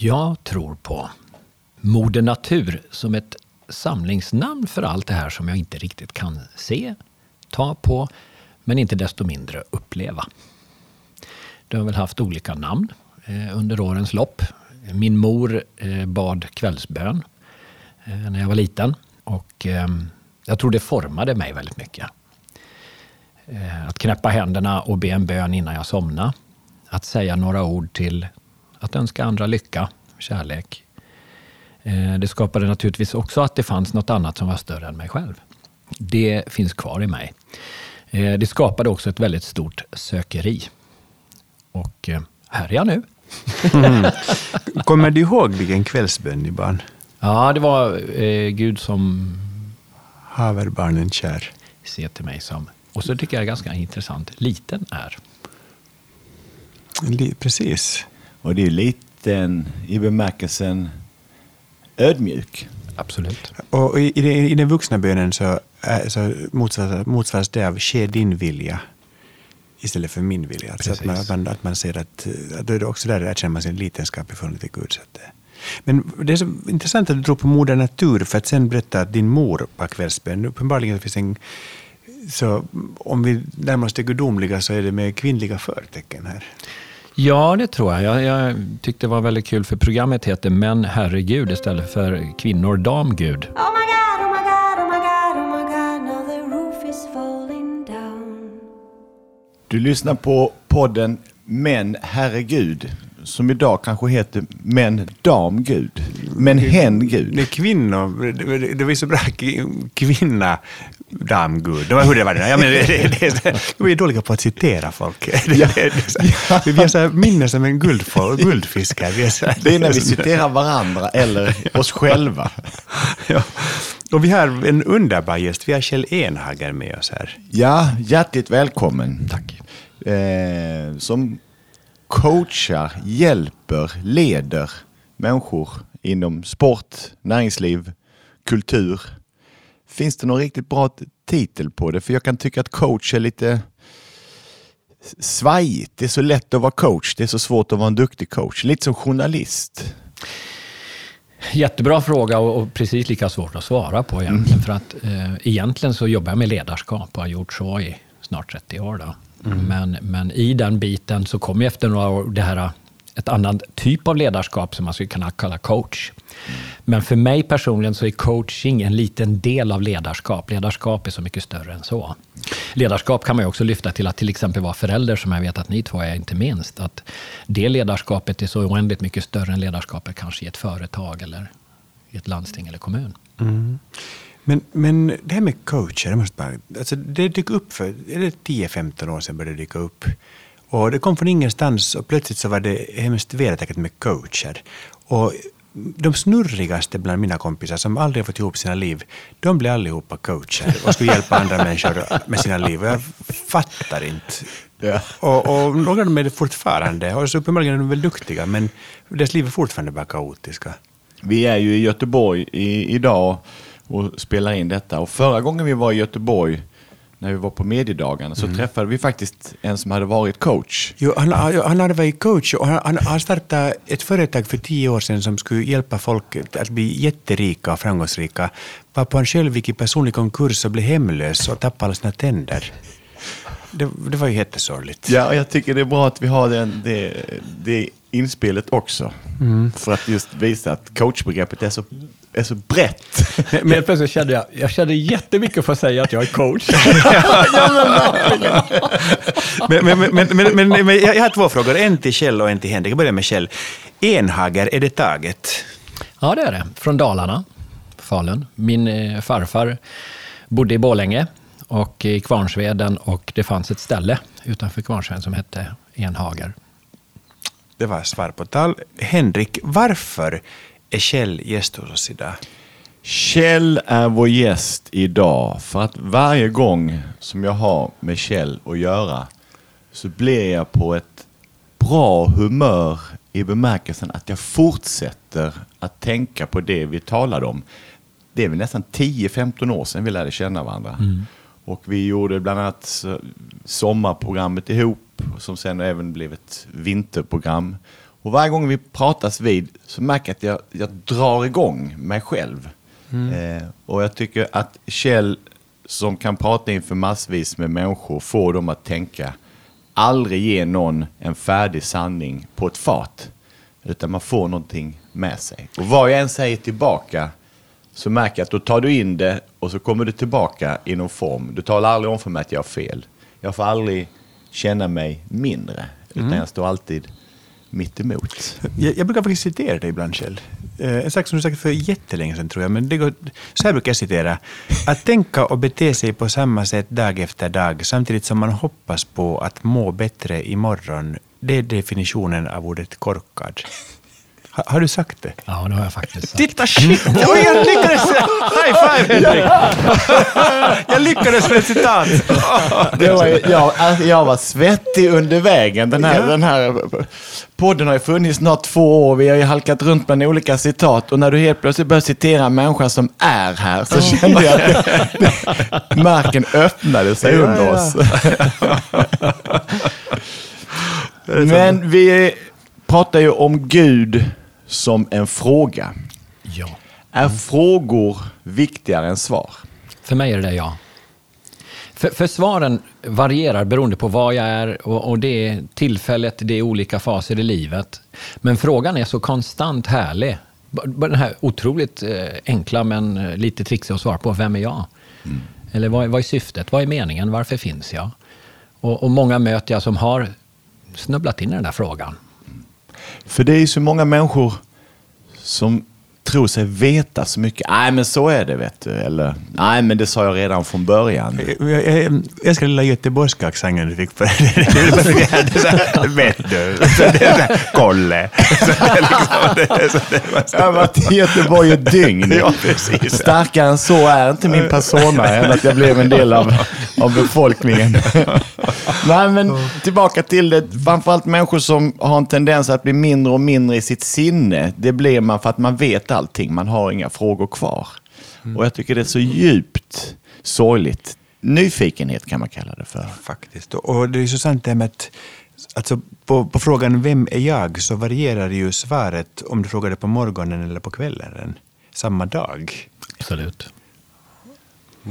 Jag tror på Moder Natur som ett samlingsnamn för allt det här som jag inte riktigt kan se, ta på, men inte desto mindre uppleva. Det har väl haft olika namn eh, under årens lopp. Min mor eh, bad kvällsbön eh, när jag var liten och ehm, jag tror det formade mig väldigt mycket. Att knäppa händerna och be en bön innan jag somnade. Att säga några ord till att önska andra lycka, kärlek. Det skapade naturligtvis också att det fanns något annat som var större än mig själv. Det finns kvar i mig. Det skapade också ett väldigt stort sökeri. Och här är jag nu. Mm. Kommer du ihåg vilken kvällsbön ni barn? Ja, det var eh, Gud som... Haver barnen kär. Se till mig som... Och så tycker jag det är ganska intressant, liten är. Precis. Och det är liten i bemärkelsen ödmjuk. Absolut. Och i, i, i den vuxna bönen så, så motsvaras, motsvaras det av ske din vilja istället för min vilja. Alltså att, man, att, man, att man ser att, att då är det också där känner man sin litenskap i förhållande till Gud. Så att, men det är så intressant att du tror på Moder Natur för att sen berätta att din mor var kvällsbön. Uppenbarligen finns en så om vi närmar oss det gudomliga så är det med kvinnliga förtecken här. Ja, det tror jag. jag. jag. tyckte det var väldigt kul för programmet heter Män herregud istället för Kvinnor damgud. Oh Du lyssnar på podden Män herregud som idag kanske heter Män damgud. Men hen gud. Det är kvinnor, det var så bra, kvinna damgud. Det var hur det var. Ja, men det, det, det, vi är dåliga på att citera folk. Ja. Vi är så här minne som en guldfisk. Här. Det är när vi citerar varandra eller oss själva. Ja. Och vi har en underbar gäst. Vi har Kjell Enhager med oss här. Ja, hjärtligt välkommen. Tack. Eh, som coachar, hjälper, leder människor inom sport, näringsliv, kultur. Finns det någon riktigt bra titel på det? För jag kan tycka att coach är lite svajigt. Det är så lätt att vara coach. Det är så svårt att vara en duktig coach. Lite som journalist. Jättebra fråga och, precis lika svårt att svara på egentligen. Mm. För att eh, egentligen så jobbar jag med ledarskap och har gjort så i snart 30 år. Då. Mm. Men, men i den biten så kommer efter några år det här, ett annat typ av ledarskap som man skulle kunna kalla coach. Men för mig personligen så är coaching en liten del av ledarskap. Ledarskap är så mycket större än så. Ledarskap kan man också lyfta till att till exempel vara förälder, som jag vet att ni två är, inte minst. Att det ledarskapet är så oändligt mycket större än ledarskapet kanske i ett företag eller i ett landsting eller kommun. Mm. Men, men det här med coacher, det, måste bara, alltså det dök upp för 10-15 år sedan. Började det dyka upp. Och det kom från ingenstans och plötsligt så var det hemskt vedertaget med coacher. Och de snurrigaste bland mina kompisar som aldrig har fått ihop sina liv, de blir allihopa coacher och skulle hjälpa andra människor med sina liv. Och jag fattar inte. Ja. Och, och några av dem är det fortfarande. Och så uppenbarligen är de väl duktiga, men deras liv är fortfarande bara kaotiska. Vi är ju i Göteborg i, idag och spelar in detta. Och förra gången vi var i Göteborg när vi var på mediedagarna så mm. träffade vi faktiskt en som hade varit coach. Jo, han, han hade varit coach och han, han startade ett företag för tio år sedan som skulle hjälpa folk att bli jätterika och framgångsrika. Varpå han själv gick i personlig konkurs och blev hemlös och tappade alla sina tänder. Det, det var ju jättesorgligt. Ja, och jag tycker det är bra att vi har den, det, det inspelet också. Mm. För att just visa att coachbegreppet är så är så brett. Men, men plötsligt kände jag, jag kände jättemycket för att säga att jag är coach. men, men, men, men, men, men, jag har två frågor, en till Kjell och en till Henrik. Jag börjar med Kjell. Enhager, är det taget? Ja, det är det. Från Dalarna, Falun. Min eh, farfar bodde i Bålänge och i Kvarnsveden och det fanns ett ställe utanför Kvarnsveden som hette Enhager. Det var svar på tal. Henrik, varför är Kjell gäst hos oss idag? Kjell är vår gäst idag för att varje gång som jag har med Kjell att göra så blir jag på ett bra humör i bemärkelsen att jag fortsätter att tänka på det vi talade om. Det är väl nästan 10-15 år sedan vi lärde känna varandra. Mm. Och vi gjorde bland annat sommarprogrammet ihop som sen även blev ett vinterprogram. Och varje gång vi pratas vid så märker jag att jag, jag drar igång mig själv. Eh, och jag tycker att Kjell som kan prata inför massvis med människor får dem att tänka aldrig ge någon en färdig sanning på ett fat. Utan man får någonting med sig. Och vad jag än säger tillbaka så märker jag att då tar du in det och så kommer du tillbaka i någon form. Du talar aldrig om för mig att jag har fel. Jag får aldrig känna mig mindre. Utan jag står alltid mittemot. Jag, jag brukar faktiskt citera dig ibland, Kjell. Eh, en sak som du sagt för jättelänge sedan, tror jag. Men det går, så här brukar jag citera. Att tänka och bete sig på samma sätt dag efter dag, samtidigt som man hoppas på att må bättre imorgon, det är definitionen av ordet korkad. Ha, har du sagt det? Ja, det har jag faktiskt sagt. Titta, shit! Oj, jag lyckades! High five, Henrik! Jag lyckades med ett citat. Det var, jag, alltså, jag var svettig under vägen. Den här, Ja. den här podden har ju funnits snart två år. Vi har ju halkat runt bland olika citat. Och när du helt plötsligt börjar citera en människa som är här så kände jag att det, marken öppnade sig Ja, under ja. oss. Men vi pratar ju om Gud som en fråga. Ja. Är frågor viktigare än svar? För mig är det ja. För, för svaren varierar beroende på vad jag är och, och det är tillfället, det är olika faser i livet. Men frågan är så konstant härlig. Den här otroligt eh, enkla men eh, lite trixiga att svara på. Vem är jag? Eller vad, vad är syftet? Vad är meningen? Varför finns jag? Och, och många möter jag som har snubblat in i den där frågan. För det är ju så många människor som tror sig veta så mycket. Nej, men så är det, vet du. Eller, nej, men det sa jag redan från början. Jag, jag, jag älskar lilla göteborgska accenten du fick på det. Vet du? Kolle. Liksom- Jag har varit i Göteborg ett dygn. Ja, precis. Starkare än så är inte min persona än att jag blev en del av, av befolkningen. Nej, men tillbaka till det. Framförallt människor som har en tendens att bli mindre och mindre i sitt sinne. Det blir man för att man vet allting. Man har inga frågor kvar. Och jag tycker det är så djupt sorgligt. Nyfikenhet kan man kalla det för. Faktiskt. Och- Och det är så sant det här med att alltså, på, på frågan vem är jag så varierar ju svaret om du frågar det på morgonen eller på kvällen. Samma dag. Absolut.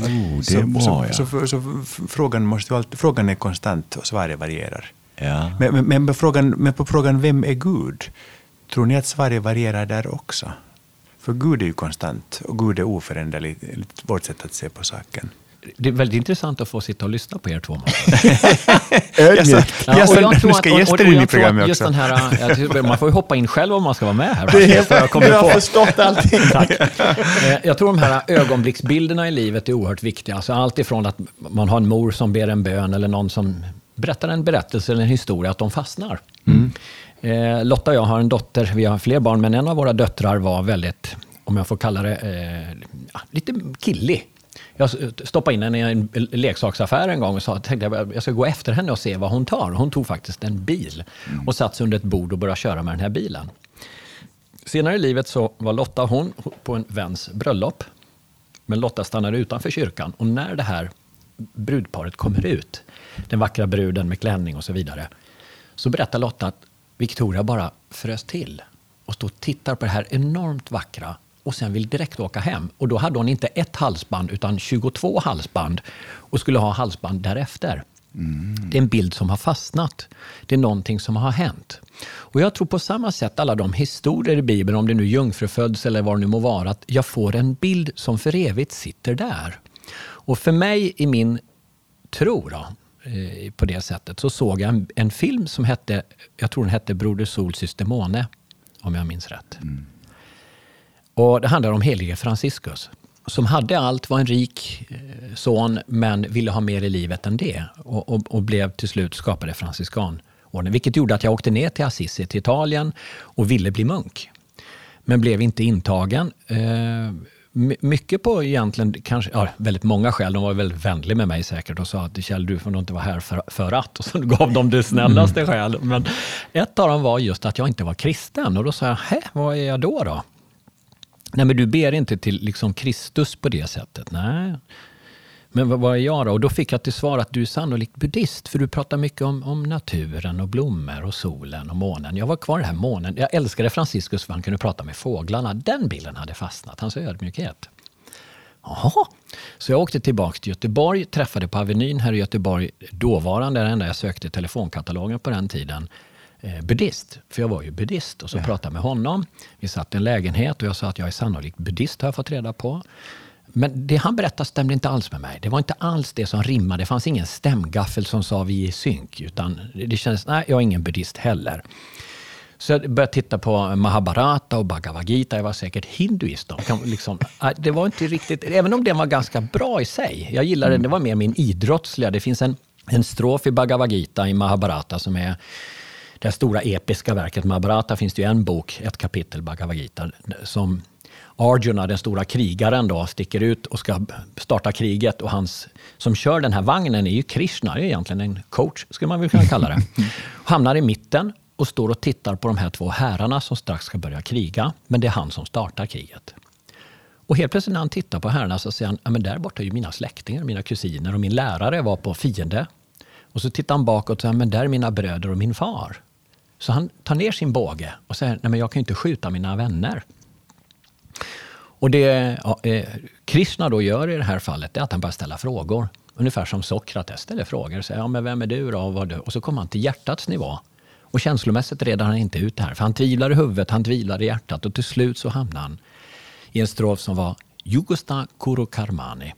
Oh, det så, så, ja. så, så, så f- frågan, måste ju alltid, frågan är konstant och svaret varierar. ja. Men, men, men, på frågan, men på frågan vem är Gud? Tror ni att svaret varierar där också? För Gud är ju konstant och Gud är oföränderlig enligt vårt sätt att se på saken. Det är väldigt intressant att få sitta och lyssna på er två. Ödmjukt. Ja, Jag och jag tror nu att- ska och- och- jag tror att just den här, Man får ju hoppa in själv om man ska vara med här. Det är För jag kommer du har på. förstått allting. Eh, Jag tror de här ögonblicksbilderna i livet är oerhört viktiga. Alltså allt ifrån att man har en mor som ber en bön eller någon som berättar en berättelse eller en historia, att de fastnar. Eh, Lotta och jag har en dotter, vi har fler barn, men en av våra döttrar var väldigt, om jag får kalla det, eh, lite killig. Jag stoppade in henne i en leksaksaffär en gång och sa, tänkte jag, jag ska gå efter henne och se vad hon tar. Hon tog faktiskt en bil och satt sig under ett bord och började köra med den här bilen. Senare i livet så var Lotta och hon på en väns bröllop. Men Lotta stannade utanför kyrkan och när det här brudparet kommer ut, den vackra bruden med klänning och så vidare, så berättar Lotta att Victoria bara frös till och står och tittar på det här enormt vackra och sen vill direkt åka hem. Och då hade hon inte ett halsband utan 22 halsband och skulle ha halsband därefter. Det är en bild som har fastnat. Det är någonting som har hänt. Och jag tror på samma sätt alla de historier i Bibeln, om det nu är jungfruföds eller vad det nu må vara, att jag får en bild som för evigt sitter där. Och för mig i min tro då, eh, på det sättet, så såg jag en, en film som hette, jag tror den hette Broder Sol, Syster Måne, om jag minns rätt. Och det handlar om helige Franciscus som hade allt, var en rik eh, son men ville ha mer i livet än det och, och, och blev till slut skapade franciskanorden. Vilket gjorde att jag åkte ner till Assisi, till Italien och ville bli munk. Men blev inte intagen. Eh, my- mycket på egentligen, kanske, ja, väldigt många skäl. De var väldigt vänliga med mig säkert och sa att Kjell, du får nog inte vara här för, för att. Och så gav de det snällaste skäl. Men ett av dem var just att jag inte var kristen. Och då sa jag, hä, vad är jag då? då? Nej, men du ber inte till liksom Kristus på det sättet. Nej. Men vad, vad är jag då? Och då fick jag till svar att du är sannolikt buddhist, för du pratar mycket om, om naturen och blommor och solen och månen. Jag var kvar i den här månen. Jag älskade Franciscus för han kunde prata med fåglarna. Den bilden hade fastnat, hans ödmjukhet. Jaha. Så jag åkte tillbaka till Göteborg, träffade på Avenyn här i Göteborg, dåvarande, den enda jag sökte telefonkatalogen på den tiden, eh, buddhist. För jag var ju buddhist. Och så ja. pratade med honom. Vi satt i en lägenhet och jag sa att jag är sannolikt buddhist, har jag fått reda på. Men det han berättade stämde inte alls med mig. Det var inte alls det som rimmade. Det fanns ingen stämgaffel som sa vi är synk. Utan det kändes, nej, jag är ingen buddhist heller. Så jag började titta på Mahabharata och Bhagavad Gita. Jag var säkert hinduist. Då. Liksom, äh, det var inte riktigt, även om den var ganska bra i sig. Jag gillade den. Det var mer min idrottsliga. Det finns en, en strof i Bhagavad Gita i Mahabharata som är det stora episka verket. Mahabharata finns det ju en bok, ett kapitel Bhagavad Gita, som Arjuna, den stora krigaren, då, sticker ut och ska starta kriget. Och hans som kör den här vagnen är ju Krishna, det är egentligen en coach, skulle man väl kunna kalla det. Hamnar i mitten och står och tittar på de här två herrarna som strax ska börja kriga. Men det är han som startar kriget. Och helt plötsligt när han tittar på herrarna så säger han, ja, men där borta är ju mina släktingar, mina kusiner och min lärare var på fiende. Och så tittar han bakåt och säger, men där är mina bröder och min far. Så han tar ner sin båge och säger, nej men jag kan ju inte skjuta mina vänner. Och det ja, eh, Krishna då gör i det här fallet är att han börjar ställa frågor. Ungefär som Sokrates ställer frågor. Säger, ja, men vem är du då? Och, och så kommer han till hjärtats nivå. Och känslomässigt reder han inte ut det här. För han tvivlar i huvudet, han tvivlar i hjärtat och till slut så hamnar han i en strof som var Jugosta Kuru Karmani.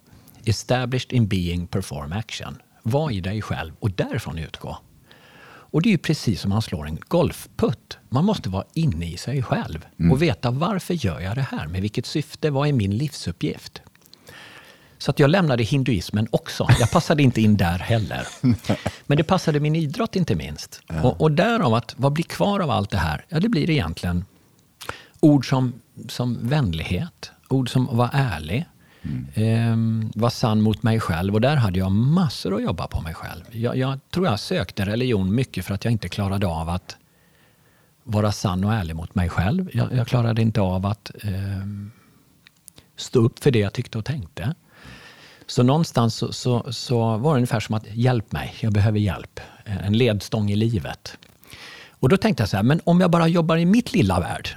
Established in being perform action. Var i dig själv och därifrån utgå. Och det är ju precis som man slår en golfputt. Man måste vara inne i sig själv mm. och veta varför gör jag det här? Med vilket syfte? Vad är min livsuppgift? Så att jag lämnade hinduismen också. Jag passade inte in där heller. Men det passade min idrott inte minst. Ja. Och, och därav att, vad blir kvar av allt det här? Ja, det blir egentligen ord som, som vänlighet, ord som var ärlig, mm. eh, var sann mot mig själv. Och där hade jag massor att jobba på mig själv. Jag, jag, tror jag sökte religion mycket för att jag inte klarade av att vara sann och ärlig mot mig själv. Jag, jag klarade inte av att eh, stå upp för det jag tyckte och tänkte. Så någonstans så, så, så, var det ungefär som att hjälp mig, jag behöver hjälp. En ledstång i livet. Och då tänkte jag så här, men om jag bara jobbar i mitt lilla värld.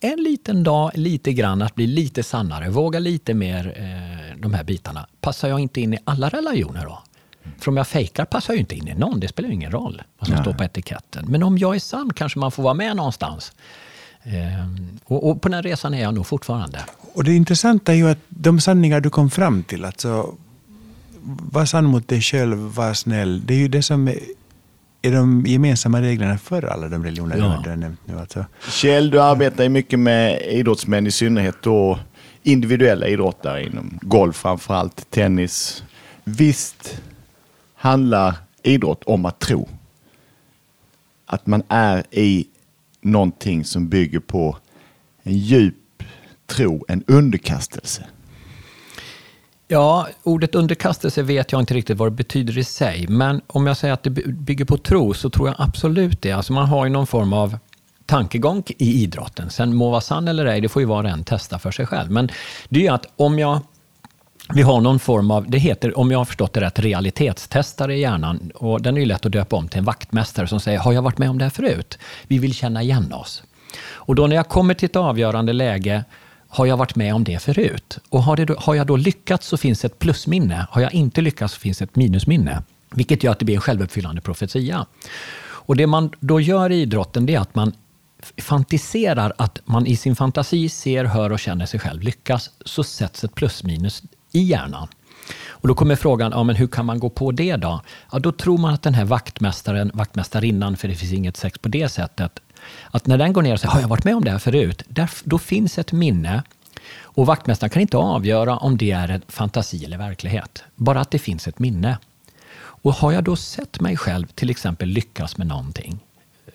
En liten dag, lite grann, att bli lite sannare, våga lite mer eh, de här bitarna. Passar jag inte in i alla religioner då? För om jag fejkar passar jag inte in i någon, det spelar ju ingen roll vad som Nej. står på etiketten. Men om jag är sann kanske man får vara med någonstans. Ehm, och, och, på den resan är jag nog fortfarande. Och det intressanta är ju att de sanningar du kom fram till, alltså var sann mot dig själv, var snäll, det är ju det som är, är de gemensamma reglerna för alla de religioner ja. du har nämnt nu. Alltså. Kjell, du arbetar ju mycket med idrottsmän, i synnerhet då individuella idrottare inom golf framförallt, tennis. Visst handlar idrott om att tro. Att man är i någonting som bygger på en djup tro, en underkastelse? Ja, ordet underkastelse vet jag inte riktigt vad det betyder i sig. Men om jag säger att det bygger på tro så tror jag absolut det. Alltså man har ju någon form av tankegång i idrotten. Sen må vara sann eller ej, det får ju var och en testa för sig själv. Men det är ju att om jag vi har någon form av, det heter, om jag har förstått det rätt, realitetstestare i hjärnan. Och den är ju lätt att döpa om till en vaktmästare som säger, har jag varit med om det här förut? Vi vill känna igen oss. Och då när jag kommer till ett avgörande läge, har jag varit med om det förut? Och har, det, har jag då lyckats så finns ett plusminne. Har jag inte lyckats så finns ett minusminne. Vilket gör att det blir en självuppfyllande profetia. Och det man då gör i idrotten, det är att man fantiserar att man i sin fantasi ser, hör och känner sig själv lyckas, så sätts ett plusminus i hjärnan. Och då kommer frågan, ja, men hur kan man gå på det då? Ja, då tror man att den här vaktmästaren, vaktmästarinnan, för det finns inget sex på det sättet, att när den går ner och säger, har jag varit med om det här förut? Där, då finns ett minne. Och vaktmästaren kan inte avgöra om det är en fantasi eller verklighet. Bara att det finns ett minne. Och har jag då sett mig själv till exempel lyckas med någonting,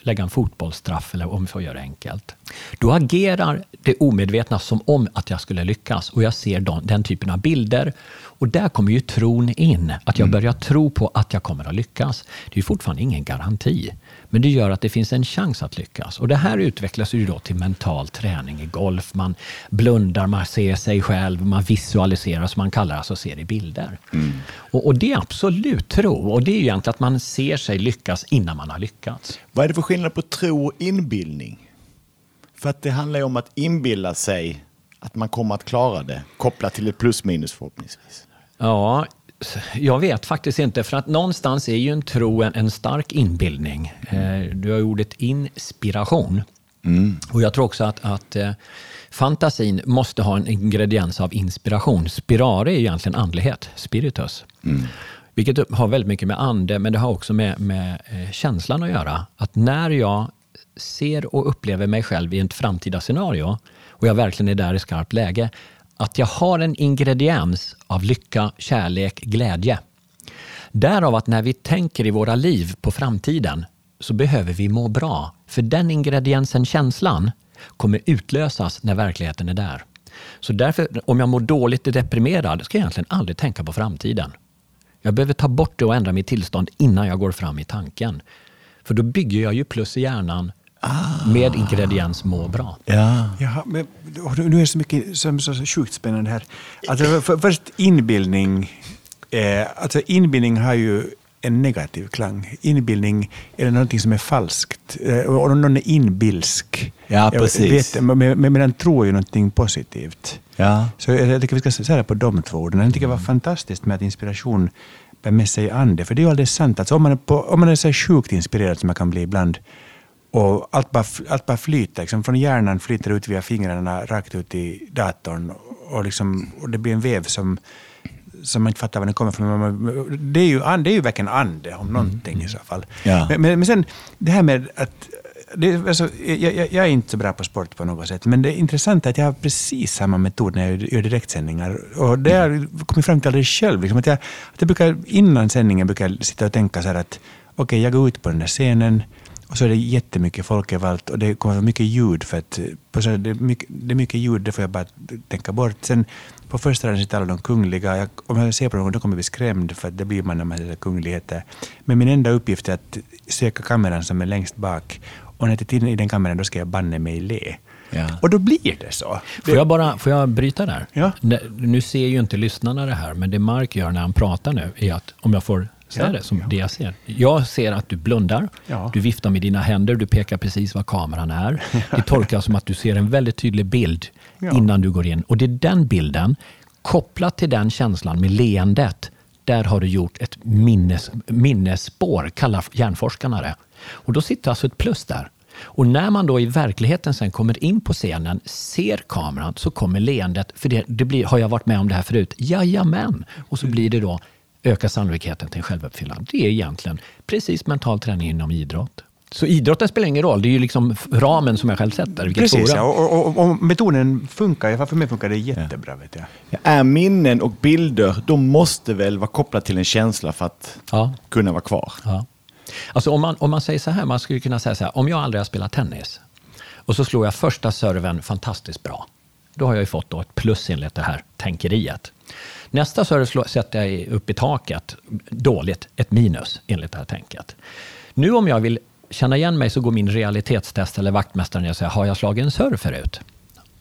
lägga en fotbollsstraff eller om vi får göra det enkelt. Då agerar det omedvetna som om att jag skulle lyckas och jag ser den, typen av bilder. Och där kommer ju tron in, att jag börjar tro på att jag kommer att lyckas. Det är fortfarande ingen garanti, men det gör att det finns en chans att lyckas. Och det här utvecklas ju då till mental träning i golf. Man blundar, man ser sig själv, man visualiserar, som man kallar alltså ser i bilder. Och, och det är absolut tro, och det är ju egentligen att man ser sig lyckas innan man har lyckats. Vad är det för skillnad på tro och inbildning? För att det handlar ju om att inbilla sig att man kommer att klara det, kopplat till ett plus minus förhoppningsvis. Ja, jag vet faktiskt inte, för att någonstans är ju en tro en, en stark inbildning. Eh, du har ju ordet inspiration. Och jag tror också att, att eh, fantasin måste ha en ingrediens av inspiration. Spirare är egentligen andlighet, spiritus. Vilket har väldigt mycket med ande, men det har också med, med eh, känslan att göra. Att när jag ser och upplever mig själv i ett framtida scenario och jag verkligen är där i skarpt läge, att jag har en ingrediens av lycka, kärlek, glädje. Därav att när vi tänker i våra liv på framtiden så behöver vi må bra. För den ingrediensen, känslan, kommer utlösas när verkligheten är där. Så därför, om jag mår dåligt och deprimerad, ska jag egentligen aldrig tänka på framtiden. Jag behöver ta bort det och ändra mitt tillstånd innan jag går fram i tanken. För då bygger jag ju plus i hjärnan med ingrediens må bra. Ja. Jaha, men och nu är det så mycket som är så sjukt spännande här. Alltså, för, först inbildning. Eh, alltså inbildning har ju en negativ klang. Inbildning är någonting som är falskt. Eh, och om någon är inbilsk. Ja, precis. Vet, men, men, men tro är ju någonting positivt. Ja. Så jag, tycker vi ska säga på de två orden. Jag tycker det var fantastiskt med att inspiration bär med sig ande. För det är ju alldeles sant. Alltså, om, man är på, om man är så sjukt inspirerad som man kan bli ibland och allt bara, allt bara flyter. Liksom från hjärnan flyter ut via fingrarna rakt ut i datorn. Och, liksom, och det blir en väv som, som man inte fattar var den kommer ifrån. Det är ju, det är ju verkligen ande, om någonting i så fall. Ja. Men, men, men sen det här med att... Det, är alltså, jag, jag, jag är inte så bra på sport på något sätt, men det är intressant att jag har precis samma metod när jag gör direktsändningar. Och det har jag kommit fram till alldeles själv. Liksom att jag, att jag brukar, innan sändningen brukar jag sitta och tänka så här att okej, jag går ut på den där scenen och så är det jättemycket folk överallt och det kommer vara mycket ljud. För att, på så, det, är mycket, det är mycket ljud, det får jag bara tänka bort. Sen på första raden sitter alla de kungliga. Jag, om jag ser på dem då kommer jag bli skrämd, för att det blir man när man ser kungligheter. Men min enda uppgift är att söka kameran som är längst bak. Och när jag tittar in i den kameran, då ska jag banne mig le. Ja. Och då blir det så. Får jag, bara, får jag bryta där? Ja. Nu ser ju inte lyssnarna det här, men det Mark gör när han pratar nu är att, om jag får Ja, det som ja. det jag ser. Jag ser att du blundar, Ja. du viftar med dina händer, du pekar precis var kameran är. Det tolkas som att du ser en väldigt tydlig bild Ja. innan du går in. Och det är den bilden, kopplat till den känslan med leendet, där har du gjort ett minnes, minnesspår, kallar hjärnforskarna det. Och då sitter alltså ett plus där. Och när man då i verkligheten sen kommer in på scenen, ser kameran, så kommer leendet. För det, det blir, har jag varit med om det här förut? Jajamän! Och så blir det då öka sannolikheten till en självuppfyllande. Det är egentligen precis mental träning inom idrott. Så idrotten spelar ingen roll, det är ju liksom ramen som jag själv sätter. Precis, ja. och, och, och metoden funkar. För mig funkar det jättebra. Vet jag. Är minnen och bilder, de måste väl vara kopplade till en känsla för att Ja. kunna vara kvar? Ja. Alltså om, man, om man säger så här, man skulle kunna säga så här, om jag aldrig har spelat tennis och så slår jag första serven fantastiskt bra. Då har jag ju fått då ett plus enligt det här tänkeriet. Nästa serve slår, sätter jag upp i taket, dåligt, ett minus enligt det här tänket. Nu om jag vill känna igen mig så går min realitetstest eller vaktmästaren och säger, har jag slagit en serve förut?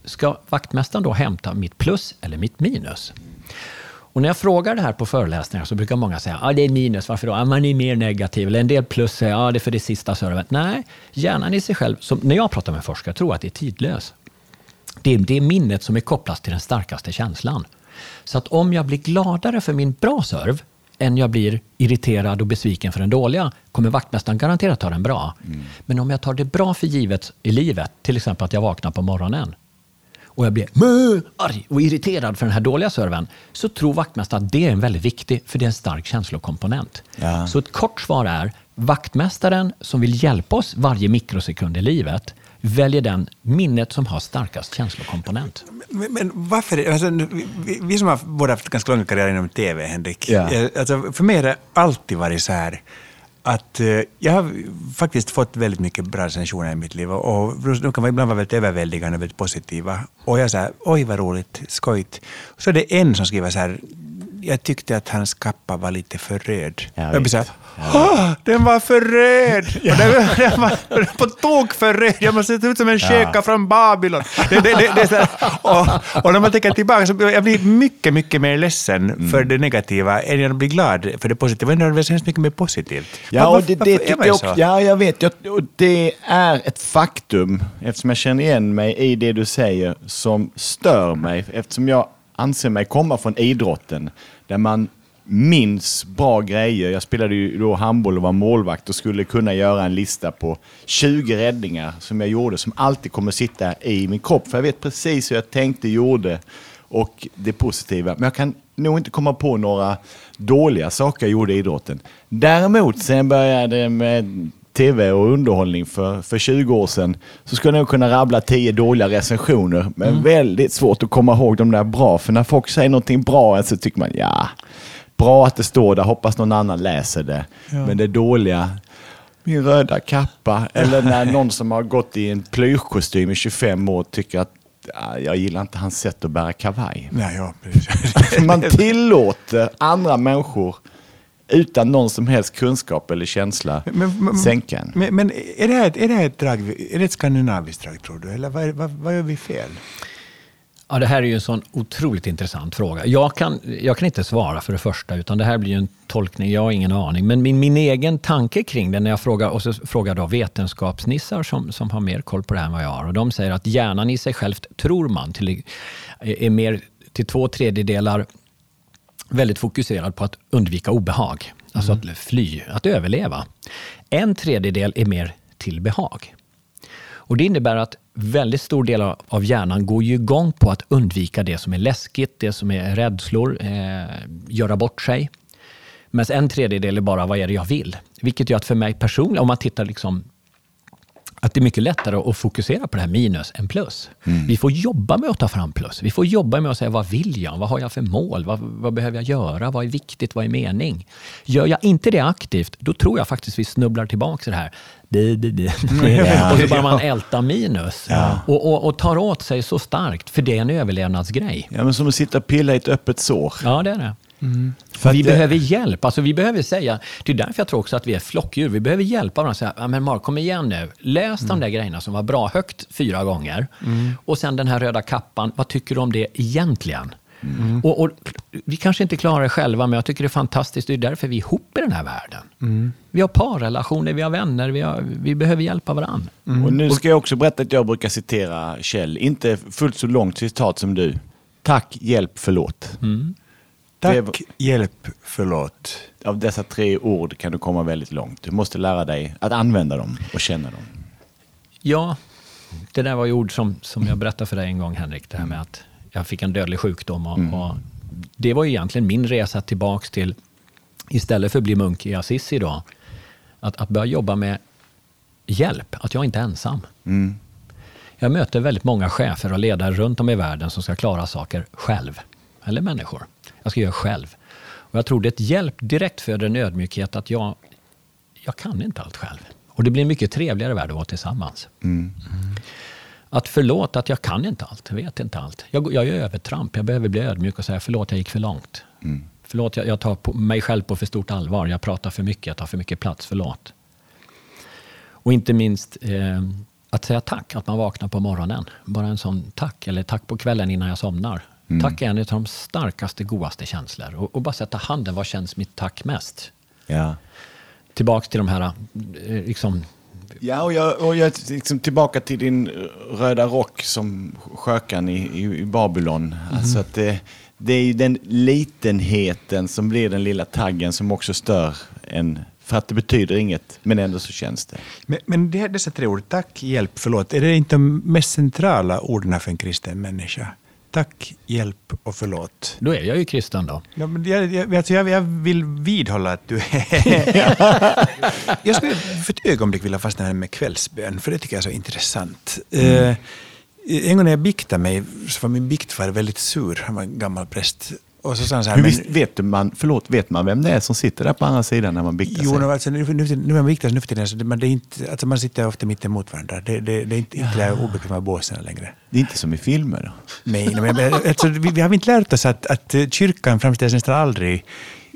Ska vaktmästaren då hämta mitt plus eller mitt minus? Och när jag frågar det här på föreläsningar så brukar många säga att ah, det är minus, varför då? Ah, man är mer negativ. Eller en del plus säger att ah, det är för det sista servet. Nej, hjärnan i sig själv, som när jag pratar med forskare, tror att det är tidlös. Det är, det är minnet som är kopplat till den starkaste känslan. Så att om jag blir gladare för min bra serv än jag blir irriterad och besviken för den dåliga, kommer vaktmästaren garanterat ta den bra. Men om jag tar det bra för givet i livet, till exempel att jag vaknar på morgonen och jag blir mö, arg och irriterad för den här dåliga serven, så tror vaktmästaren att det är en väldigt viktig, för det är en stark känslokomponent. Ja. Så ett kort svar är, vaktmästaren som vill hjälpa oss varje mikrosekund i livet, väljer den minnet som har starkast känslokomponent. Men, men varför? Alltså, vi, vi- som har båda haft ganska långa karriärer inom TV, Henrik. Ja. eh, Alltså, för mig har det alltid varit så här att eh, jag har faktiskt fått väldigt mycket bra recensioner i mitt liv och de kan ibland vara väldigt överväldigande och väldigt positiva. Och jag säger oj vad roligt, skojt. Så är det en som skriver så här, jag tyckte att hans kappa var lite för röd. Jag Jag blir så här, "Åh, den var för röd! Och den, den var på tok för röd. Jag måste se ut som en sköka från Babylon. Det, det, det, det och, och när man tänker tillbaka så blir jag blir mycket, mycket mer ledsen Mm. för det negativa än jag blir glad för det positiva. Är det så hemskt mycket mer positivt. Ja, Var- och det, det jag också. Ja, jag vet. Jag, det är ett faktum, eftersom jag känner igen mig i det du säger, som stör mig. Eftersom jag anser mig komma från idrotten, där man minns bra grejer. Jag spelade ju då handboll och var målvakt och skulle kunna göra en lista på 20 räddningar som jag gjorde, som alltid kommer sitta i min kropp. För jag vet precis hur jag tänkte, gjorde och det positiva. Men jag kan nog inte komma på några dåliga saker jag gjorde i idrotten. Däremot, sen jag började med tv och underhållning för, för 20 år sedan, så skulle jag nog kunna rabbla 10 dåliga recensioner. Men väldigt svårt att komma ihåg de där bra. För när folk säger någonting bra så tycker man, ja, bra att det står där, hoppas någon annan läser det. Men det dåliga, min röda kappa, eller när någon som har gått i en plyschkostym i 25 år tycker att "Ah, jag gillar inte hans sätt att bära kavaj. Nej, ja. Man tillåter andra människor utan någon som helst kunskap eller känsla Men- men- sänka en. Men, men är, det här, ett- är, det här ett drag, är det ett skandinaviskt drag, tror du? Eller vad, är- vad, vad gör vi fel? Ja, det här är ju en sån otroligt intressant fråga. Jag kan, jag kan inte svara för det första, utan det här blir ju en tolkning. Jag har ingen aning. Men min, min egen tanke kring det, när jag frågar, och så frågar då vetenskapsnissar som, som har mer koll på det här än vad jag har. Och de säger att hjärnan i sig själv, tror man, till, är mer till två tredjedelar väldigt fokuserad på att undvika obehag. Alltså att fly, att överleva. En tredjedel är mer till behag. Och Det innebär att väldigt stor del av- av hjärnan går ju igång på att undvika det som är läskigt, det som är rädslor, eh, göra bort sig. Men en tredjedel är bara vad är det jag vill. Vilket gör att för mig personligen, om man tittar liksom att det är mycket lättare att fokusera på det här minus än plus. Vi får jobba med att ta fram plus. Vi får jobba med att säga vad vill jag? Vad har jag för mål? Vad, vad behöver jag göra? Vad är viktigt? Vad är mening? Gör jag inte det aktivt, då tror jag faktiskt vi snubblar tillbaka till det här. Di, di, di. Och så börjar man älta minus. Och, och, och tar åt sig så starkt, för det är en överlevnadsgrej. Ja, men som att sitta och pilla i ett öppet sår. Ja, det är det. Att vi det- behöver hjälp. Alltså, vi behöver säga, det är därför jag tror också att vi är flockdjur. Vi behöver hjälpa varandra. Säga, ja, men Mark, kom igen nu. Läs de där grejerna som var bra högt fyra gånger. Och sen den här röda kappan. Vad tycker du om det egentligen? Och, och, vi kanske inte klarar det själva, men jag tycker det är fantastiskt. Det är därför vi är ihop i den här världen. Vi har parrelationer, vi har vänner, vi, har, vi behöver hjälpa varandra. Och nu ska jag också berätta att jag brukar citera Kjell. Inte fullt så långt citat som du. Tack, hjälp, förlåt. Tack, Det- hjälp, förlåt. Av dessa tre ord kan du komma väldigt långt. Du måste lära dig att använda dem och känna dem. Ja, det där var ju ord som, som jag berättade för dig en gång, Henrik. Det här med att jag fick en dödlig sjukdom. Och, och det var ju egentligen min resa tillbaks till, istället för att bli munk i Assisi då, att, att börja jobba med hjälp, att jag inte är ensam. Jag möter väldigt många chefer och ledare runt om i världen som ska klara saker själv. Eller människor. Jag ska göra själv. Och jag tror det är ett hjälp direkt föder en ödmjukhet att jag, jag kan inte allt själv. Och det blir en mycket trevligare värld att vara tillsammans. Att förlåta att jag kan inte allt, jag vet inte allt. Jag, jag gör övertramp, jag behöver bli ödmjuk och säga förlåt, jag gick för långt. Förlåt, jag, jag tar på mig själv på för stort allvar. Jag pratar för mycket, jag tar för mycket plats, förlåt. Och inte minst eh, att säga tack, att man vaknar på morgonen. Bara en sån tack, eller tack på kvällen innan jag somnar. Tack är en av de starkaste, godaste känslor. Och, och bara sätta handen, vad känns mitt tack mest? Ja. Tillbaks till de här, eh, liksom, Ja, och jag, och jag liksom tillbaka till din röda rock som skökan i, i, i Babylon. Alltså att det, det är ju den litenheten som blir den lilla taggen som också stör en. För att det betyder inget, men ändå så känns det. Men, men det, här- dessa tre ord, tack, hjälp, förlåt, är det inte de mest centrala orden för en kristen människa? Tack, hjälp och förlåt. då är jag ju kristen då. Ja, men jag, jag, alltså jag, jag vill vidhålla att du är... jag skulle för ett ögonblick vilja fastna här med kvällsbön, för det tycker jag är så intressant. Eh, en gång när jag biktade mig så var min biktfar väldigt sur. Han var en gammal präst. Och så han så här, Hur men- visst vet man, förlåt, vet man vem det är som sitter där på andra sidan när man biktar Jo, sig? no, alltså, nu, nu, nu man viktigast nu för tiden, det, men det är inte, alltså, man sitter ofta mitt emot varandra. Det, det, det är inte, inte där obekväma båsen längre. Det är inte som i filmer? Nej, men, alltså, vi, vi har inte lärt oss att, att eh, kyrkan framställs nästan aldrig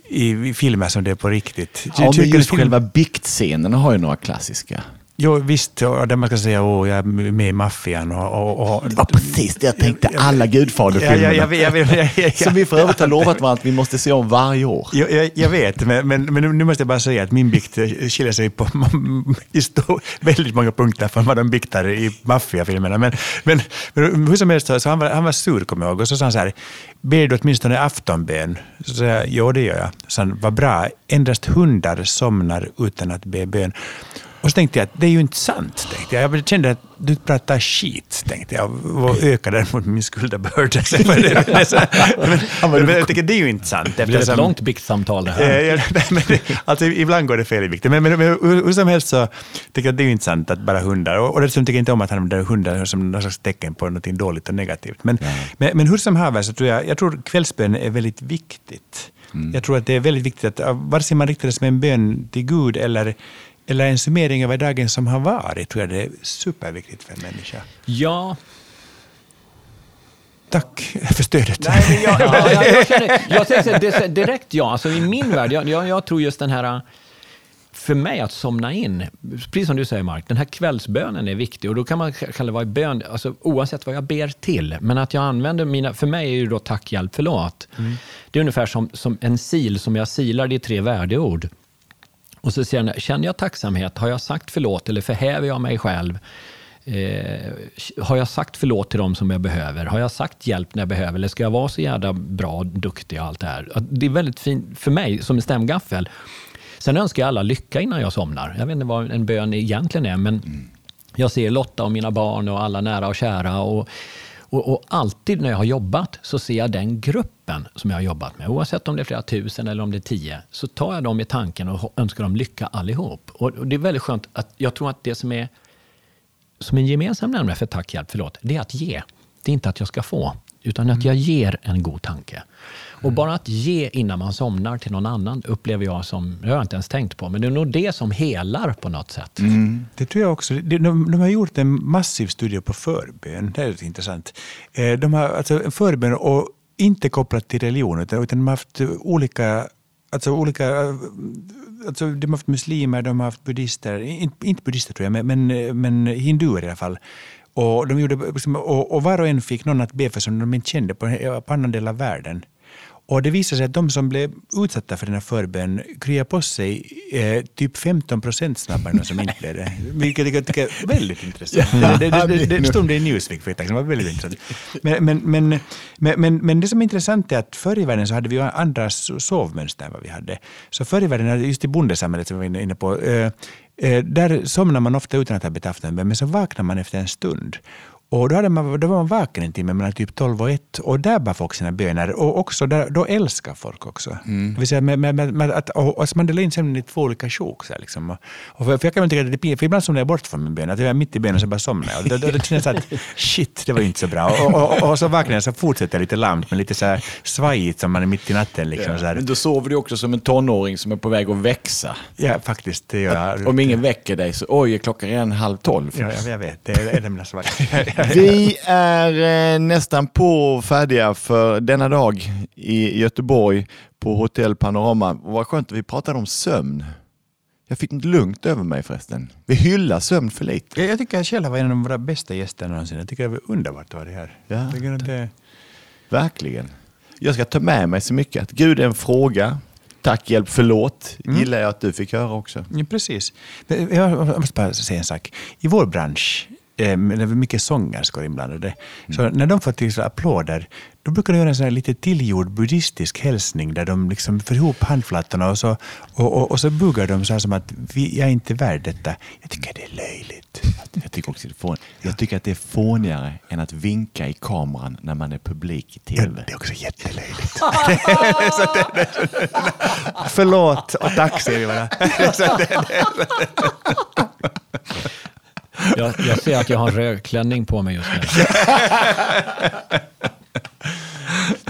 i, filmer som det är på riktigt. Ja, men just film- själva biktscenerna har ju några klassiska. Jo, visst, och där man ska säga åh, jag är med i maffian och... och, och var precis det jag tänkte, alla Ja, Gudfader-filmerna. ja, jag, jag, Som vi för övrigt har lovat varandra att vi måste se om varje år. Jag, jag, jag vet, men, men, men nu- måste jag bara säga att min bikt eh, skiljer sig på i stor, väldigt många punkter från vad de biktar i maffiafilmerna. Men, men, men hur som helst, så han, var, han var sur, kommer jag ihåg. Och så sa han så här, ber du åtminstone aftonbön? Så sa jag, jo det gör jag. Så han, vad bra, endast hundar somnar utan att be bön. Och så tänkte jag att det är ju inte sant. Tänkte jag. jag kände att du pratar skit, tänkte jag. Och ökade däremot min skuldabörda. men, jag tycker det är ju inte sant. Det blev ett långt biktsamtal det Eh, här. men, alltså, ibland går det fel i vikten. Men, men, men hur, hur som helst så tycker jag att det är ju inte sant att bara hundar, och, och dessutom tycker jag inte om att han använder hundar som någon slags tecken på något dåligt och negativt. Men, men, men hur som haver så tror jag, jag tror kvällsbön är väldigt viktigt. Jag tror att det är väldigt viktigt att uh, vare sig man riktar det som en bön till Gud eller, eller en summering över dagen som har varit, tror jag det är superviktigt för en människa. Ja, Tack för stödet. Ja, ja, jag, känner, jag säger direkt ja. Alltså, I min värld, jag, jag, jag tror just den här... För mig att somna in, precis som du säger Mark, den här kvällsbönen är viktig. Och då kan man kalla det vara bön, alltså, oavsett vad jag ber till. Men att jag använder mina, för mig är ju då tack, hjälp, förlåt. Det är ungefär som, som en sil som jag silar, det är tre värdeord. Och så säger jag, känner jag tacksamhet? Har jag sagt förlåt eller förhäver jag mig själv? Eh, har jag sagt förlåt till dem som jag behöver? Har jag sagt hjälp när jag behöver? Eller ska jag vara så jävla bra, duktig och allt det här? Det är väldigt fint för mig som en stämgaffel. Sen önskar jag alla lycka innan jag somnar. Jag vet inte vad en bön egentligen är, men jag ser Lotta och mina barn och alla nära och kära. Och, och, och alltid när jag har jobbat så ser jag den gruppen som jag har jobbat med. Oavsett om det är flera tusen eller om det är tio, så tar jag dem i tanken och önskar dem lycka allihop. Och, och det är väldigt skönt att jag tror att det som är som en gemensam nämnare för tack, hjälp, förlåt, det är att ge. Det är inte att jag ska få, utan att jag ger en god tanke. Och bara att ge innan man somnar till någon annan upplever jag som, det har jag inte ens tänkt på, men det är nog det som helar på något sätt. Det tror jag också. De, de, de har gjort en massiv studie på förbön. Det är lite intressant. Eh, De har alltså förbön och inte kopplat till religion, utan, utan de har haft olika Alltså olika, eh, alltså de har haft muslimer, de har haft buddhister, inte, inte buddhister tror jag, men, men, men hinduer i alla fall. Och, de gjorde, liksom- och, och var och en fick någon att be för som de inte kände på, på annan del av världen. Och det visade sig att de som blev utsatta för den här förbön kryade på sig eh, typ 15 procent snabbare än de som inte blev det. Vilket jag tycker är väldigt intressant. det, det, det, det, det stod det i Newsweek för ett tag sedan, var väldigt intressant. Men, men, men, men, men, det som är intressant är att förr i världen så hade vi andra so- sovmönster än vad vi hade. Så förr i världen, just i bondesamhället som vi var inne på, eh, eh, Eh, där somnar man ofta utan att ha bett aftonbön, men så vaknar man efter en stund. Och då, hade man, då var man vaken en timme mellan typ 12 och 1 och där bad folk sina böner. Och också där, då älskar folk också. Det vill säga med, med, med, att, och, och man delar in sömnen i två olika sjok. Så här, liksom. och, och för, för jag kan tycka att det är pinsamt, för ibland somnar jag bort från min bön. Att jag är mitt i bönen så bara somnar jag. Och Då, då, då det så att shit, det var ju inte så bra. Och, och, och, så vaknar jag så fortsätter jag lite lamt, men lite så här svajigt som man är mitt i natten. Liksom, så här. Men då sover du också som en tonåring som är på väg att växa. Ja, faktiskt. Det gör jag. Om ingen väcker dig så, oj, är klockan redan halv tolv. Ja, jag, jag vet, det är en av mina svagheter. Vi är eh, nästan på färdiga för denna dag i Göteborg på Hotell Panorama. Vad skönt att vi pratade om sömn. Jag fick inte lugnt över mig förresten. Vi hyllar sömn för lite. Jag, jag tycker att Kjell var en av våra bästa gäster någonsin. Jag tycker det var underbart att vara här. Ja, det, Verkligen. Jag ska ta med mig så mycket. Att Gud är en fråga. Tack, hjälp, förlåt. Gillar jag att du fick höra också. ja, precis. Jag måste bara säga en sak. I vår bransch, eh, när det är mycket sångerskor inblandade, så när de får till applåder, då brukar de göra en sån här lite tillgjord buddhistisk hälsning där de liksom får ihop handflatorna och så, och, och, och så buggar de så här som att vi, jag är inte värd detta. Jag tycker det är löjligt. Jag tycker, också det är fån... jag tycker att det är fånigare än att vinka i kameran när man är publik i Ja, tv. det är också jättelöjligt. Förlåt och tack säger vi bara. Jag, jag ser att jag har en röd klänning på mig just nu.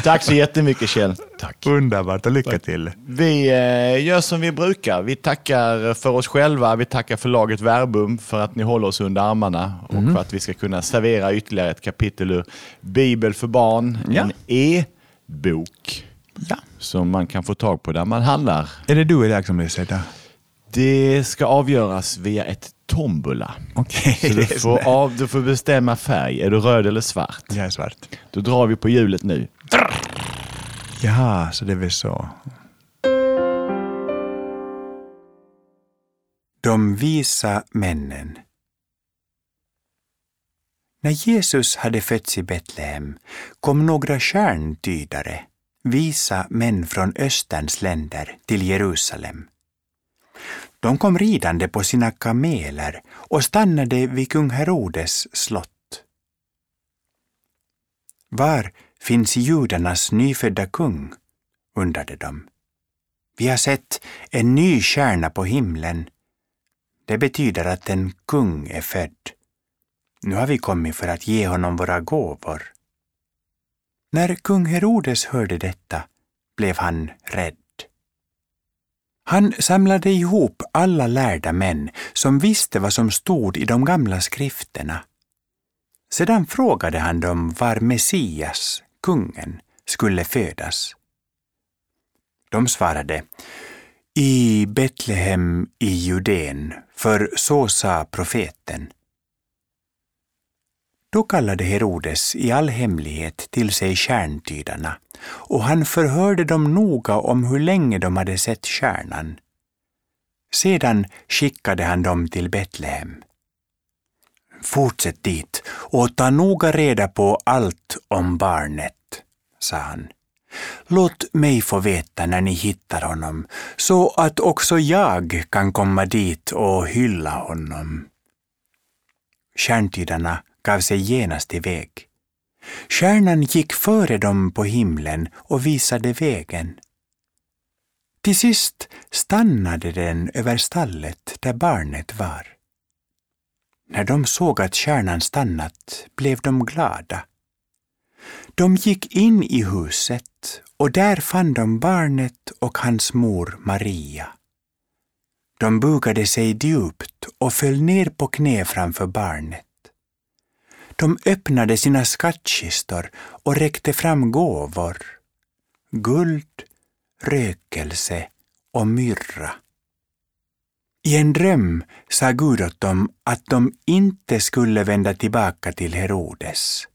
Tack så jättemycket Kjell. Tack. Underbart och lycka till. Vi eh, gör som vi brukar. Vi tackar för oss själva. Vi tackar för laget Verbum för att ni håller oss under armarna och för att vi ska kunna servera ytterligare ett kapitel ur Bibel för barn. Ja. En e-bok Ja. som man kan få tag på där man handlar. Är det du idag som läser det? Det ska avgöras via ett tombola. Okej, Så du får, av, du får bestämma färg. Är du röd eller svart? Jag är svart. Då drar vi på hjulet nu. Jaha, så det är väl så. De visa männen. När Jesus hade fötts i Betlehem kom några stjärntydare, visa män från Österns länder, till Jerusalem. De kom ridande på sina kameler och stannade vid kung Herodes slott. Var finns judarnas nyfödda kung? undrade de. Vi har sett en ny stjärna på himlen. Det betyder att en kung är född. Nu har vi kommit för att ge honom våra gåvor. När kung Herodes hörde detta blev han rädd. Han samlade ihop alla lärda män som visste vad som stod i de gamla skrifterna. Sedan frågade han dem var Messias, kungen, skulle födas. De svarade i Betlehem i Judeen, för så sa profeten. Då kallade Herodes i all hemlighet till sig stjärntydarna och han förhörde dem noga om hur länge de hade sett stjärnan. Sedan skickade han dem till Betlehem. Fortsätt dit och ta noga reda på allt om barnet, sa han. Låt mig få veta när ni hittar honom, så att också jag kan komma dit och hylla honom. Stjärntydarna gav sig genast iväg. Stjärnan gick före dem på himlen och visade vägen. Till sist stannade den över stallet där barnet var. När de såg att stjärnan stannat blev de glada. De gick in i huset och där fann de barnet och hans mor Maria. De bugade sig djupt och föll ner på knä framför barnet. De öppnade sina skattkistor och räckte fram gåvor. Guld, rökelse och myrra. I en dröm sa Gud åt dem att de inte skulle vända tillbaka till Herodes.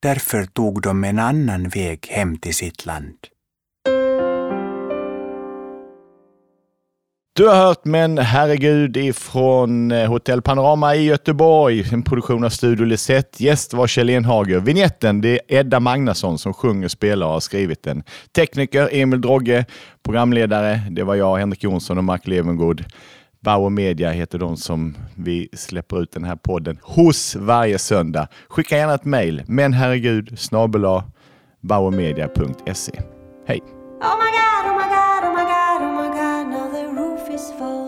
Därför tog de en annan väg hem till sitt land. Du har hört Men herregud ifrån eh, Hotell Panorama i Göteborg, en produktion av Studio Lisette. Gäst var Kjell Enhager. Vignetten det är Edda Magnusson som sjunger, spelar och har skrivit den. Tekniker Emil Drogge, programledare det var jag, Henrik Jonsson och Mark Levengood. Bauer Media heter de som vi släpper ut den här podden hos varje söndag. Skicka gärna ett mejl, men herregud snabel oh my god, Oh my god! For.